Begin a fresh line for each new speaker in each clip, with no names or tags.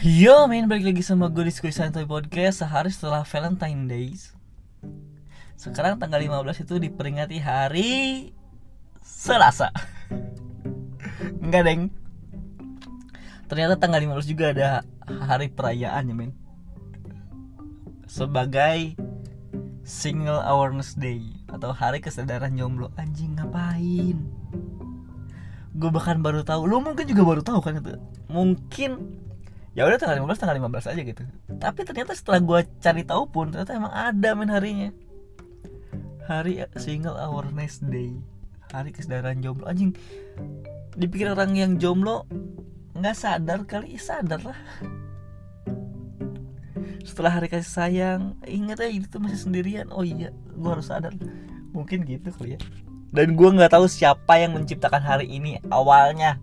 Yo men, balik lagi sama gue di Skuy Santoy Podcast Sehari setelah Valentine Days Sekarang tanggal 15 itu diperingati hari Selasa. Enggak deng. Ternyata tanggal 15 juga ada hari perayaan ya men. Sebagai Single Awareness Day Atau hari kesadaran jomblo. Anjing ngapain? Gue bahkan baru tahu. Lo mungkin juga baru tahu kan itu. Mungkin ya udah tanggal 15 tanggal 15 aja gitu. Tapi ternyata setelah gue cari tahu pun ternyata emang ada men harinya. Hari single awareness day. Hari kesadaran jomblo. Anjing dipikir orang yang jomblo nggak sadar kali? Sadar lah. Setelah hari kasih sayang ingat aja itu masih sendirian. Oh iya gue harus sadar. Mungkin gitu kali ya. Dan gue nggak tahu siapa yang menciptakan hari ini awalnya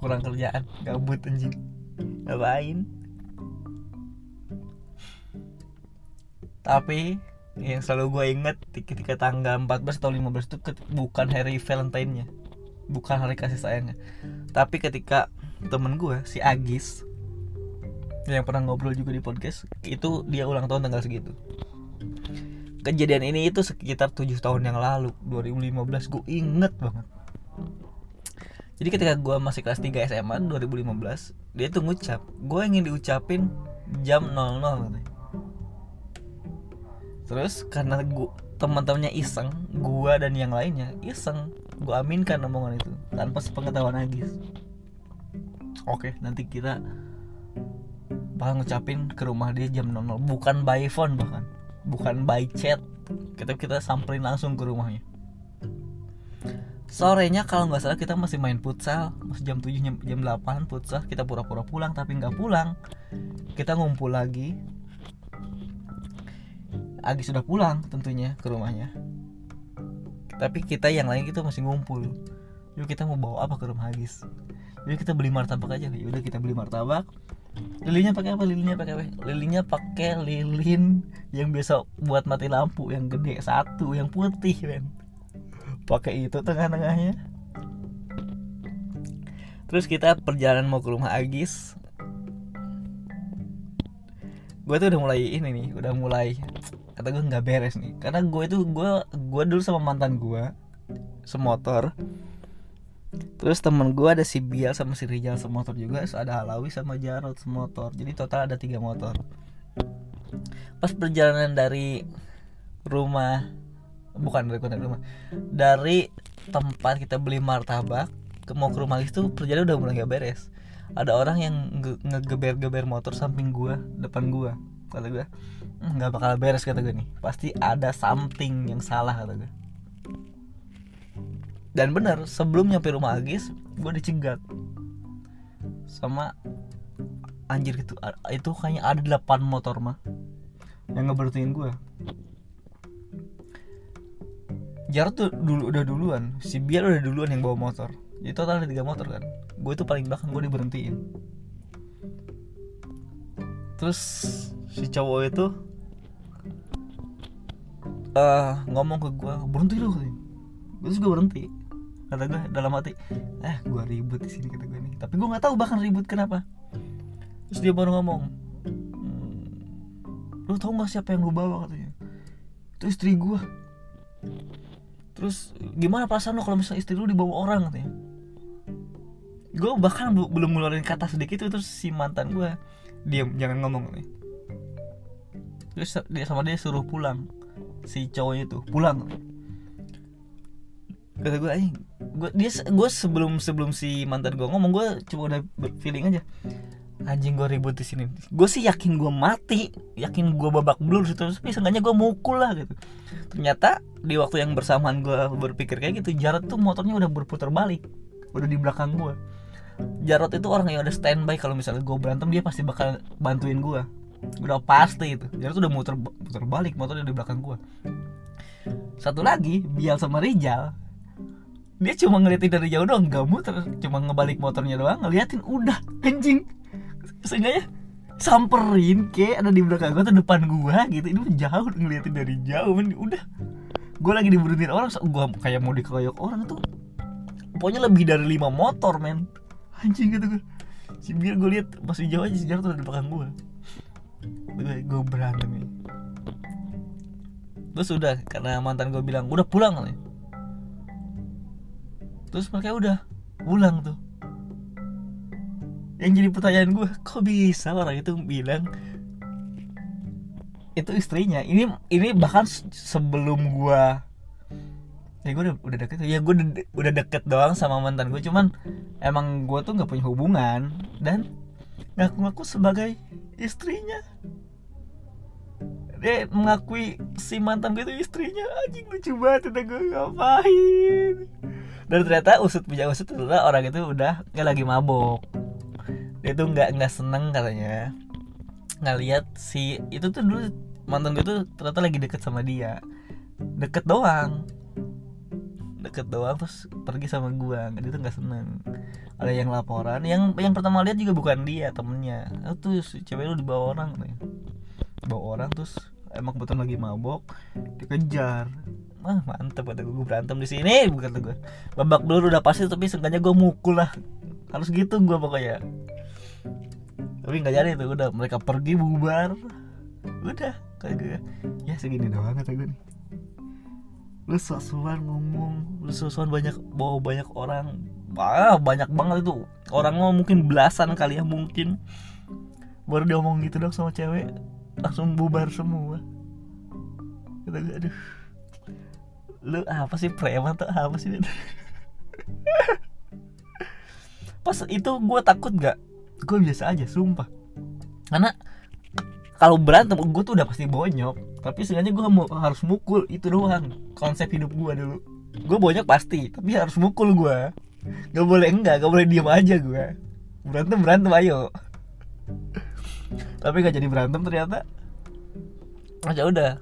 kurang kerjaan. Gabut anjing. Ngapain? Tapi yang selalu gue inget ketika tanggal 14 atau 15 itu bukan hari Valentine nya bukan hari kasih sayangnya. Tapi ketika temen gue si Agis yang pernah ngobrol juga di podcast itu dia ulang tahun tanggal segitu. Kejadian ini itu sekitar 7 tahun yang lalu 2015 gue inget banget jadi ketika gue masih kelas 3 SMA 2015 dia tuh ngucap gue ingin diucapin jam 00 katanya. terus karena gue teman-temannya iseng gue dan yang lainnya iseng gue aminkan omongan itu tanpa sepengetahuan Agis oke nanti kita bakal ngucapin ke rumah dia jam 00 bukan by phone bahkan bukan by chat. Kita kita samperin langsung ke rumahnya sorenya kalau nggak salah kita masih main futsal. Masih jam 7 jam, jam 8 futsal. Kita pura-pura pulang tapi nggak pulang. Kita ngumpul lagi. Agi sudah pulang tentunya ke rumahnya. Tapi kita yang lain kita masih ngumpul. Yuk kita mau bawa apa ke rumah Agis? Yuk kita beli martabak aja. Ya udah kita beli martabak. Lilinnya pakai apa? Lilinnya pakai apa? Lilinnya pakai lilin yang biasa buat mati lampu yang gede. Satu yang putih men pakai itu tengah-tengahnya. Terus kita perjalanan mau ke rumah Agis. Gue tuh udah mulai ini nih udah mulai kata gue nggak beres nih. Karena gue itu gue gue dulu sama mantan gue semotor. Terus temen gue ada si Bial sama si Rijal semotor juga terus ada Halawi sama Jarot semotor. Jadi total ada tiga motor. Pas perjalanan dari rumah bukan dari kota rumah. Dari tempat kita beli martabak ke mau ke rumah itu perjalanan udah mulai gak beres. Ada orang yang ngegeber-geber motor samping gua depan gua kata gua. Hmm, nggak bakal beres kata gue nih. Pasti ada something yang salah kata gue dan benar sebelum nyampe rumah Agis gue dicegat. Sama anjir gitu itu kayaknya ada 8 motor mah yang ngeberhentiin gue Jarod tuh dulu udah duluan. Si Biar udah duluan yang bawa motor. Jadi total ada tiga motor kan? Gue tuh paling belakang gue diberhentiin. Terus si cowok itu uh, ngomong ke gue berhenti lu terus gue berhenti. Kata gue dalam hati eh gue ribut di sini kata gue nih tapi gue nggak tahu bahkan ribut kenapa. Terus dia baru ngomong hmm, lu tau gak siapa yang lu bawa? katanya. Itu istri gue terus gimana perasaan lo kalau misalnya istri lu dibawa orang? katanya. Gue bahkan belum ngeluarin kata sedikit itu terus si mantan gue diam jangan ngomong nih terus dia sama dia suruh pulang si cowoknya itu pulang. Kata gue gue dia gue sebelum sebelum si mantan gue ngomong gue cuma udah feeling aja anjing gue ribut di sini. Gue sih yakin gue mati. Yakin gue babak belur situ tapi seenggaknya gue mukul lah gitu. Ternyata di waktu yang bersamaan gue berpikir kayak gitu Jarot tuh motornya udah berputar balik. Udah di belakang gue Jarot itu orang yang udah standby. Kalau misalnya gue berantem dia pasti bakal bantuin gue udah pasti itu. Jarot udah muter muter balik motornya di belakang gue satu lagi Bial sama Rijal dia cuma ngeliatin dari jauh doang gak muter. Cuma ngebalik motornya doang ngeliatin udah anjing seenggaknya samperin ke ada di belakang gue tuh depan gua gitu. Ini jauh ngeliatin dari jauh men. Udah. Gue lagi diberhentiin orang gue kayak mau dikeroyok orang tuh. Pokoknya lebih dari lima motor men. Anjing gitu gue si biar gue lihat masih jauh aja si Jarod tuh di belakang gue gue gue berantem nih terus udah karena mantan gue bilang udah pulang nih terus mereka udah pulang tuh yang jadi pertanyaan gue kok bisa orang itu bilang itu istrinya? Ini ini bahkan sebelum gue ya gue udah, udah deket ya gue udah, deket doang sama mantan gue cuman emang gue tuh nggak punya hubungan dan ngaku-ngaku sebagai istrinya. Dia mengakui si mantan gue itu istrinya. Anjing lucu banget udah gue ngapain? Dan ternyata usut punya usut ternyata orang itu udah nggak lagi mabok dia tuh nggak nggak seneng katanya. Ngeliat si itu tuh dulu mantan gue tuh ternyata lagi deket sama dia. Deket doang. Deket doang terus pergi sama gua. Dia tuh nggak seneng. Ada yang laporan. Yang yang pertama lihat juga bukan dia temennya. Oh, tuh si cewek lu dibawa orang nih. Bawa orang terus emang kebetulan lagi mabok dikejar. Wah mantep kata gue berantem di sini kata gue babak belur udah pasti tapi seenggaknya gue mukul lah. Harus gitu gue pokoknya tapi nggak jadi tuh udah mereka pergi bubar. Udah kayak gue ya segini doang kata gue nih. Lu sosuan ngomong lu sosuan banyak bawa banyak orang. Wah banyak banget itu. Orang mau mungkin belasan kali ya mungkin. Baru dia ngomong gitu dong sama cewek langsung bubar semua. Kata gue aduh lu apa sih preman tuh apa sih? Pas itu gue takut gak gue biasa aja sumpah. Karena kalau berantem gue tuh udah pasti bonyok. Tapi sebenarnya gue mau harus mukul itu doang konsep hidup gue dulu. Gue bonyok pasti tapi harus mukul gue gak boleh enggak gak boleh diem aja gue berantem berantem ayo. Tapi gak jadi berantem ternyata. Aja udah.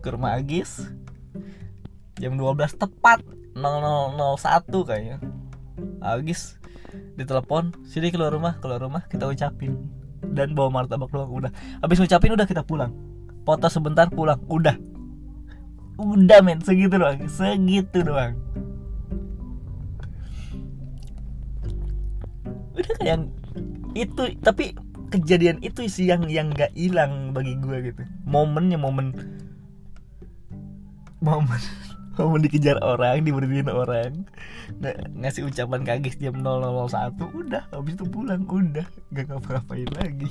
Ke rumah Agis. Jam 12 tepat 0001 kayaknya. Agis ditelepon sini keluar rumah keluar rumah kita ucapin. Dan bawa martabak doang udah. Habis ngucapin udah kita pulang. Foto sebentar pulang udah. Udah men segitu doang segitu doang. Udah kayak itu tapi kejadian itu sih yang yang nggak hilang bagi gue gitu. Momennya momen. Momen momen dikejar orang diberhentiin orang. Ng ngasih ucapan kagis jam 0001 udah. Habis itu pulang udah. Gak ngapa-ngapain lagi.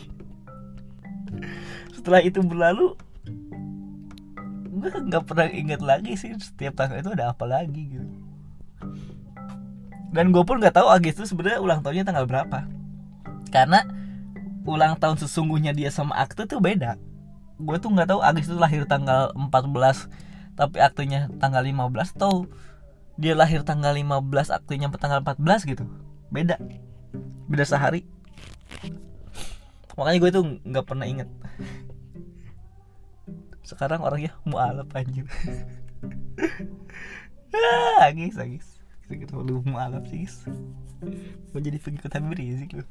Setelah itu berlalu gue nggak pernah inget lagi sih setiap tanggal itu ada apa lagi gitu. Dan gue pun nggak tahu Agis itu sebenarnya ulang tahunnya tanggal berapa. Karena ulang tahun sesungguhnya dia sama akte tuh beda. Gue tuh nggak tahu Agis itu lahir tanggal 14 tapi aktunya tanggal 15 atau dia lahir tanggal 15 aktunya tanggal 14 gitu. Beda. Beda sehari. Makanya gue tuh nggak pernah inget sekarang orangnya mualaf anjir ah agis agis. Kita lu mualaf sih guys gue jadi pengikut Habib Rizik lu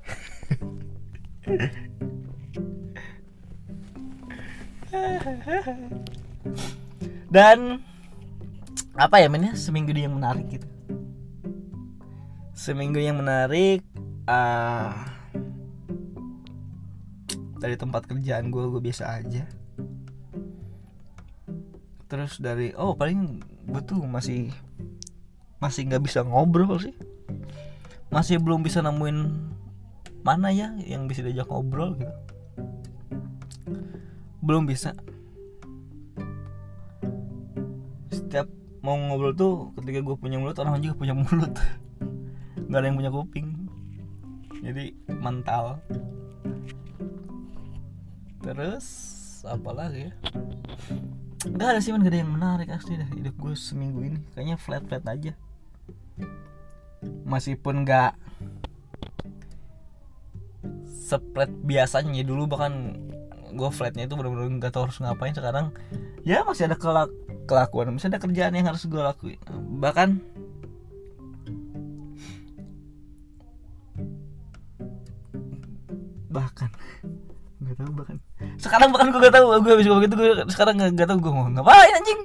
dan apa ya mainnya? Seminggu yang menarik gitu. Seminggu yang menarik uh, dari tempat kerjaan gue gue biasa aja. Terus dari oh paling gue tuh masih masih nggak bisa ngobrol sih. Masih belum bisa nemuin mana ya yang bisa diajak ngobrol gitu. Belum bisa setiap mau ngobrol tuh ketika gue punya mulut orang juga punya mulut. Nggak ada yang punya kuping. Jadi mental. Terus apa lagi ya? Nggak ada sih man gak ada yang menarik asli dah hidup gue seminggu ini. Kayaknya flat flat aja. Meskipun nggak seplet biasanya. Dulu bahkan gue flatnya itu benar-benar nggak tahu harus ngapain. Sekarang ya masih ada kelak kelakuan. Misalnya kerjaan yang harus gue lakuin. Bahkan bahkan nggak tahu bahkan. Sekarang bahkan gue gak tahu gue habis ngomong gitu gue sekarang nggak tahu gue mau ngapain anjing?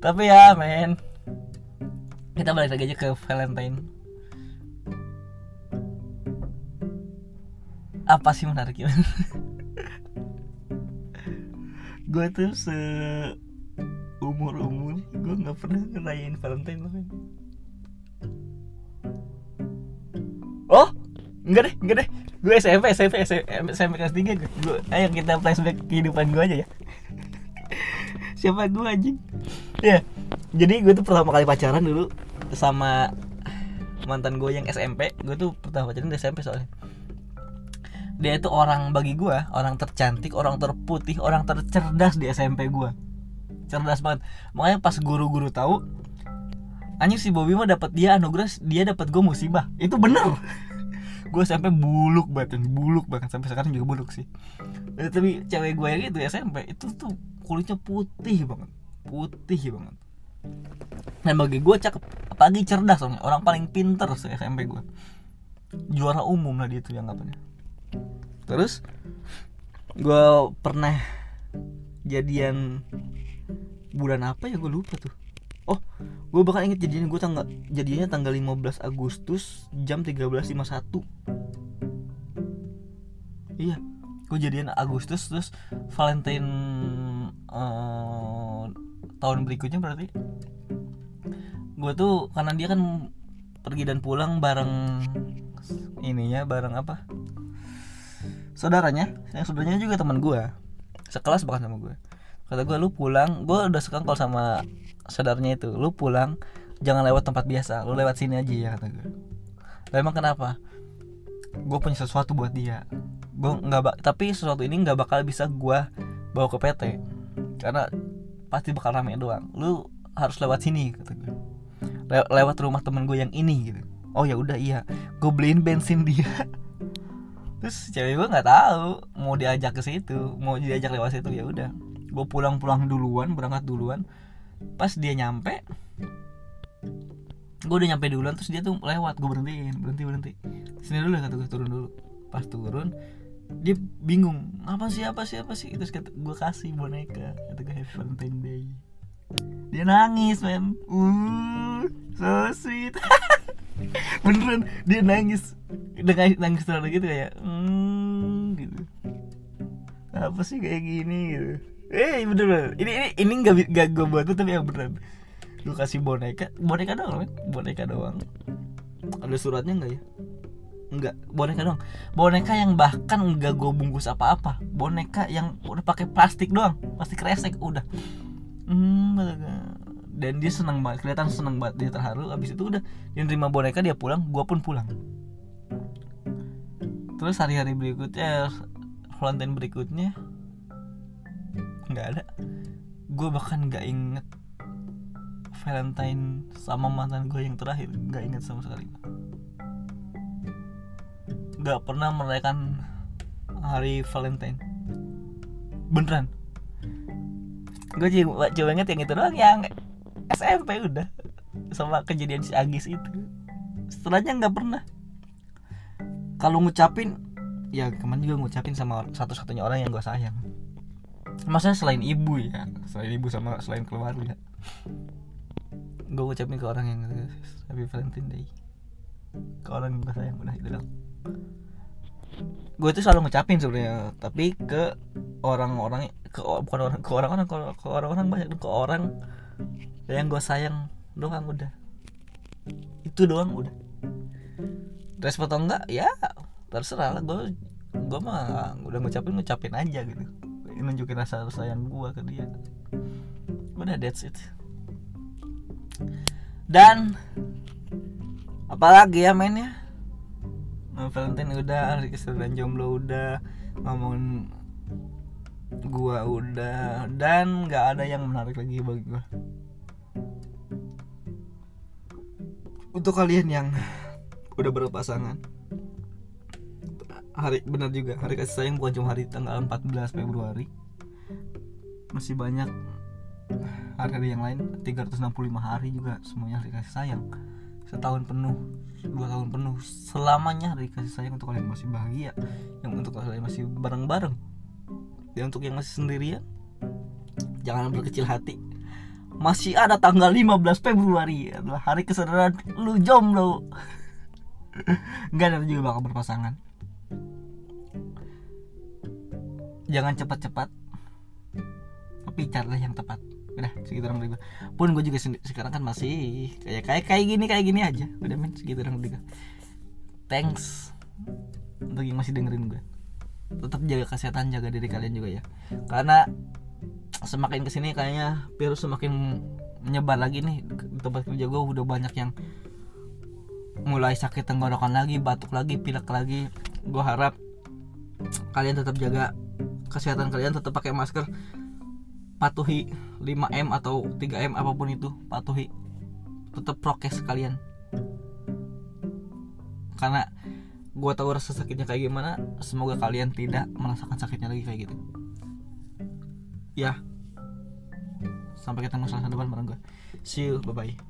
Tapi ya men kita balik lagi aja ke Valentine. Apa sih menariknya gue tuh se umur umur gue nggak pernah ngerayain Valentine loh oh enggak deh enggak deh. Gue SMP SMP SMP, SMP kelas tiga gue gue ayo kita flashback kehidupan gue aja ya. Siapa gue anjing? Ya jadi gue tuh pertama kali pacaran dulu sama mantan gue yang SMP gue tuh pertama pacaran di SMP soalnya dia itu orang bagi gue orang tercantik orang terputih orang tercerdas di SMP gue cerdas banget. Makanya pas guru-guru tahu anjing si Bobby mah dapat dia anugerah dia dapat gue musibah. Itu bener. Gue SMP buluk banget buluk banget. Sampai sekarang juga buluk sih. Eh, tapi cewek gue yang itu SMP itu tuh kulitnya putih banget. Putih banget. Dan bagi gue cakep. Apalagi cerdas soalnya. Orang paling pinter se SMP gue juara umum lah dia tuh yang apanya terus gue pernah jadian bulan apa ya? Gue lupa tuh. Oh gue bakal inget jadinya gue tanggal jadinya tanggal 15 Agustus jam 13.51 iya gue jadian Agustus terus Valentine eh, tahun berikutnya berarti gue tuh karena dia kan pergi dan pulang bareng ininya bareng apa saudaranya. Yang saudaranya juga teman gue sekelas bahkan sama gue kata gue lu pulang. Gue udah suka kalau sama saudaranya itu. Lu pulang jangan lewat tempat biasa. Lu lewat sini aja ya kata gue lah emang kenapa? Gue punya sesuatu buat dia. Gue nggak tapi sesuatu ini nggak bakal bisa gue bawa ke PT karena pasti bakal rame doang. Lu harus lewat sini kata gue Le- lewat rumah temen gue yang ini gitu. Oh ya udah iya. Gue beliin bensin dia terus cewek gue nggak tahu mau diajak ke situ mau diajak lewat situ ya udah. Gue pulang-pulang duluan berangkat duluan. Pas dia nyampe gue udah nyampe duluan terus dia tuh lewat gue berhentiin berhenti berhenti. Sini dulu kata gue turun dulu. Pas turun dia bingung apa sih apa sih apa sih? Terus kata gue kasih boneka kata gue happy valentine day. Dia nangis men. Uh so sweet. Beneran dia nangis udah nangis nangis terlalu gitu kayak hmm gitu apa sih kayak gini gitu eh bener bener ini ini ini nggak nggak gue buat tuh tapi yang beneran lu kasih boneka boneka doang men boneka doang ada suratnya nggak ya Enggak, boneka doang. Boneka yang bahkan enggak gue bungkus apa-apa. Boneka yang udah pakai plastik doang, plastik kresek udah. Hmm, dan dia senang banget, kelihatan senang banget dia terharu. Abis itu udah dia nerima boneka dia pulang, gue pun pulang. Terus hari-hari berikutnya, Valentine berikutnya? Nggak ada. Gue bahkan nggak inget Valentine sama mantan gue yang terakhir, nggak inget sama sekali. Nggak pernah merayakan hari Valentine. Beneran. Gue cuma, cuma inget yang itu doang yang SMP udah. Sama kejadian si Agis itu. Setelahnya nggak pernah kalau ngucapin ya kemarin juga ngucapin sama satu-satunya orang yang gue sayang. Maksudnya selain ibu ya selain ibu sama selain keluarga. Gue ngucapin ke orang yang Happy Valentine Day ke orang yang gue sayang udah itu dong gue tuh selalu ngucapin sebenarnya tapi ke orang-orang ke bukan orang ke orang-orang ke orang-orang banyak ke orang yang gue sayang doang udah. Itu doang udah respon atau enggak? Ya terserah lah. Gue gue mah udah ngucapin ngucapin aja gitu. Nunjukin rasa sayang gue ke dia. Udah that's it. Dan apalagi ya mainnya? Valentine udah, hari keseruan jomblo udah, ngomongin gua udah, dan nggak ada yang menarik lagi bagi gua. Untuk kalian yang udah berpasangan, hari benar juga. Hari kasih sayang bukan cuma hari tanggal 14 Februari, masih banyak hari-hari yang lain 365 hari juga semuanya hari kasih sayang. Setahun penuh dua tahun penuh selamanya hari kasih sayang untuk kalian masih bahagia. Yang untuk kalian masih bareng-bareng. Dan untuk yang masih sendirian jangan berkecil hati. Masih ada tanggal 15 Februari. Adalah hari kesadaran lu jomblo Enggak ada juga bakal berpasangan. Jangan cepat-cepat. Tapi carilah yang tepat. Udah segitu orang Pun gue juga sekarang kan masih Kayak kayak kayak gini kayak gini aja. Udah men segitu orang Thanks Untuk yang masih dengerin gue Tetap jaga kesehatan Jaga diri kalian juga ya. Karena Semakin ke sini kayaknya Virus semakin menyebar lagi nih. Di tempat kerja gue udah banyak yang mulai sakit tenggorokan lagi, batuk lagi, pilek lagi. Gue harap kalian tetap jaga kesehatan kalian, tetap pakai masker, patuhi 5M atau 3M apa pun itu, patuhi. Tetap prokes kalian. Karena gue tahu rasa sakitnya kayak gimana, semoga kalian tidak merasakan sakitnya lagi kayak gitu. Ya. Sampai ketemu selasa depan bareng gue. See you, bye bye.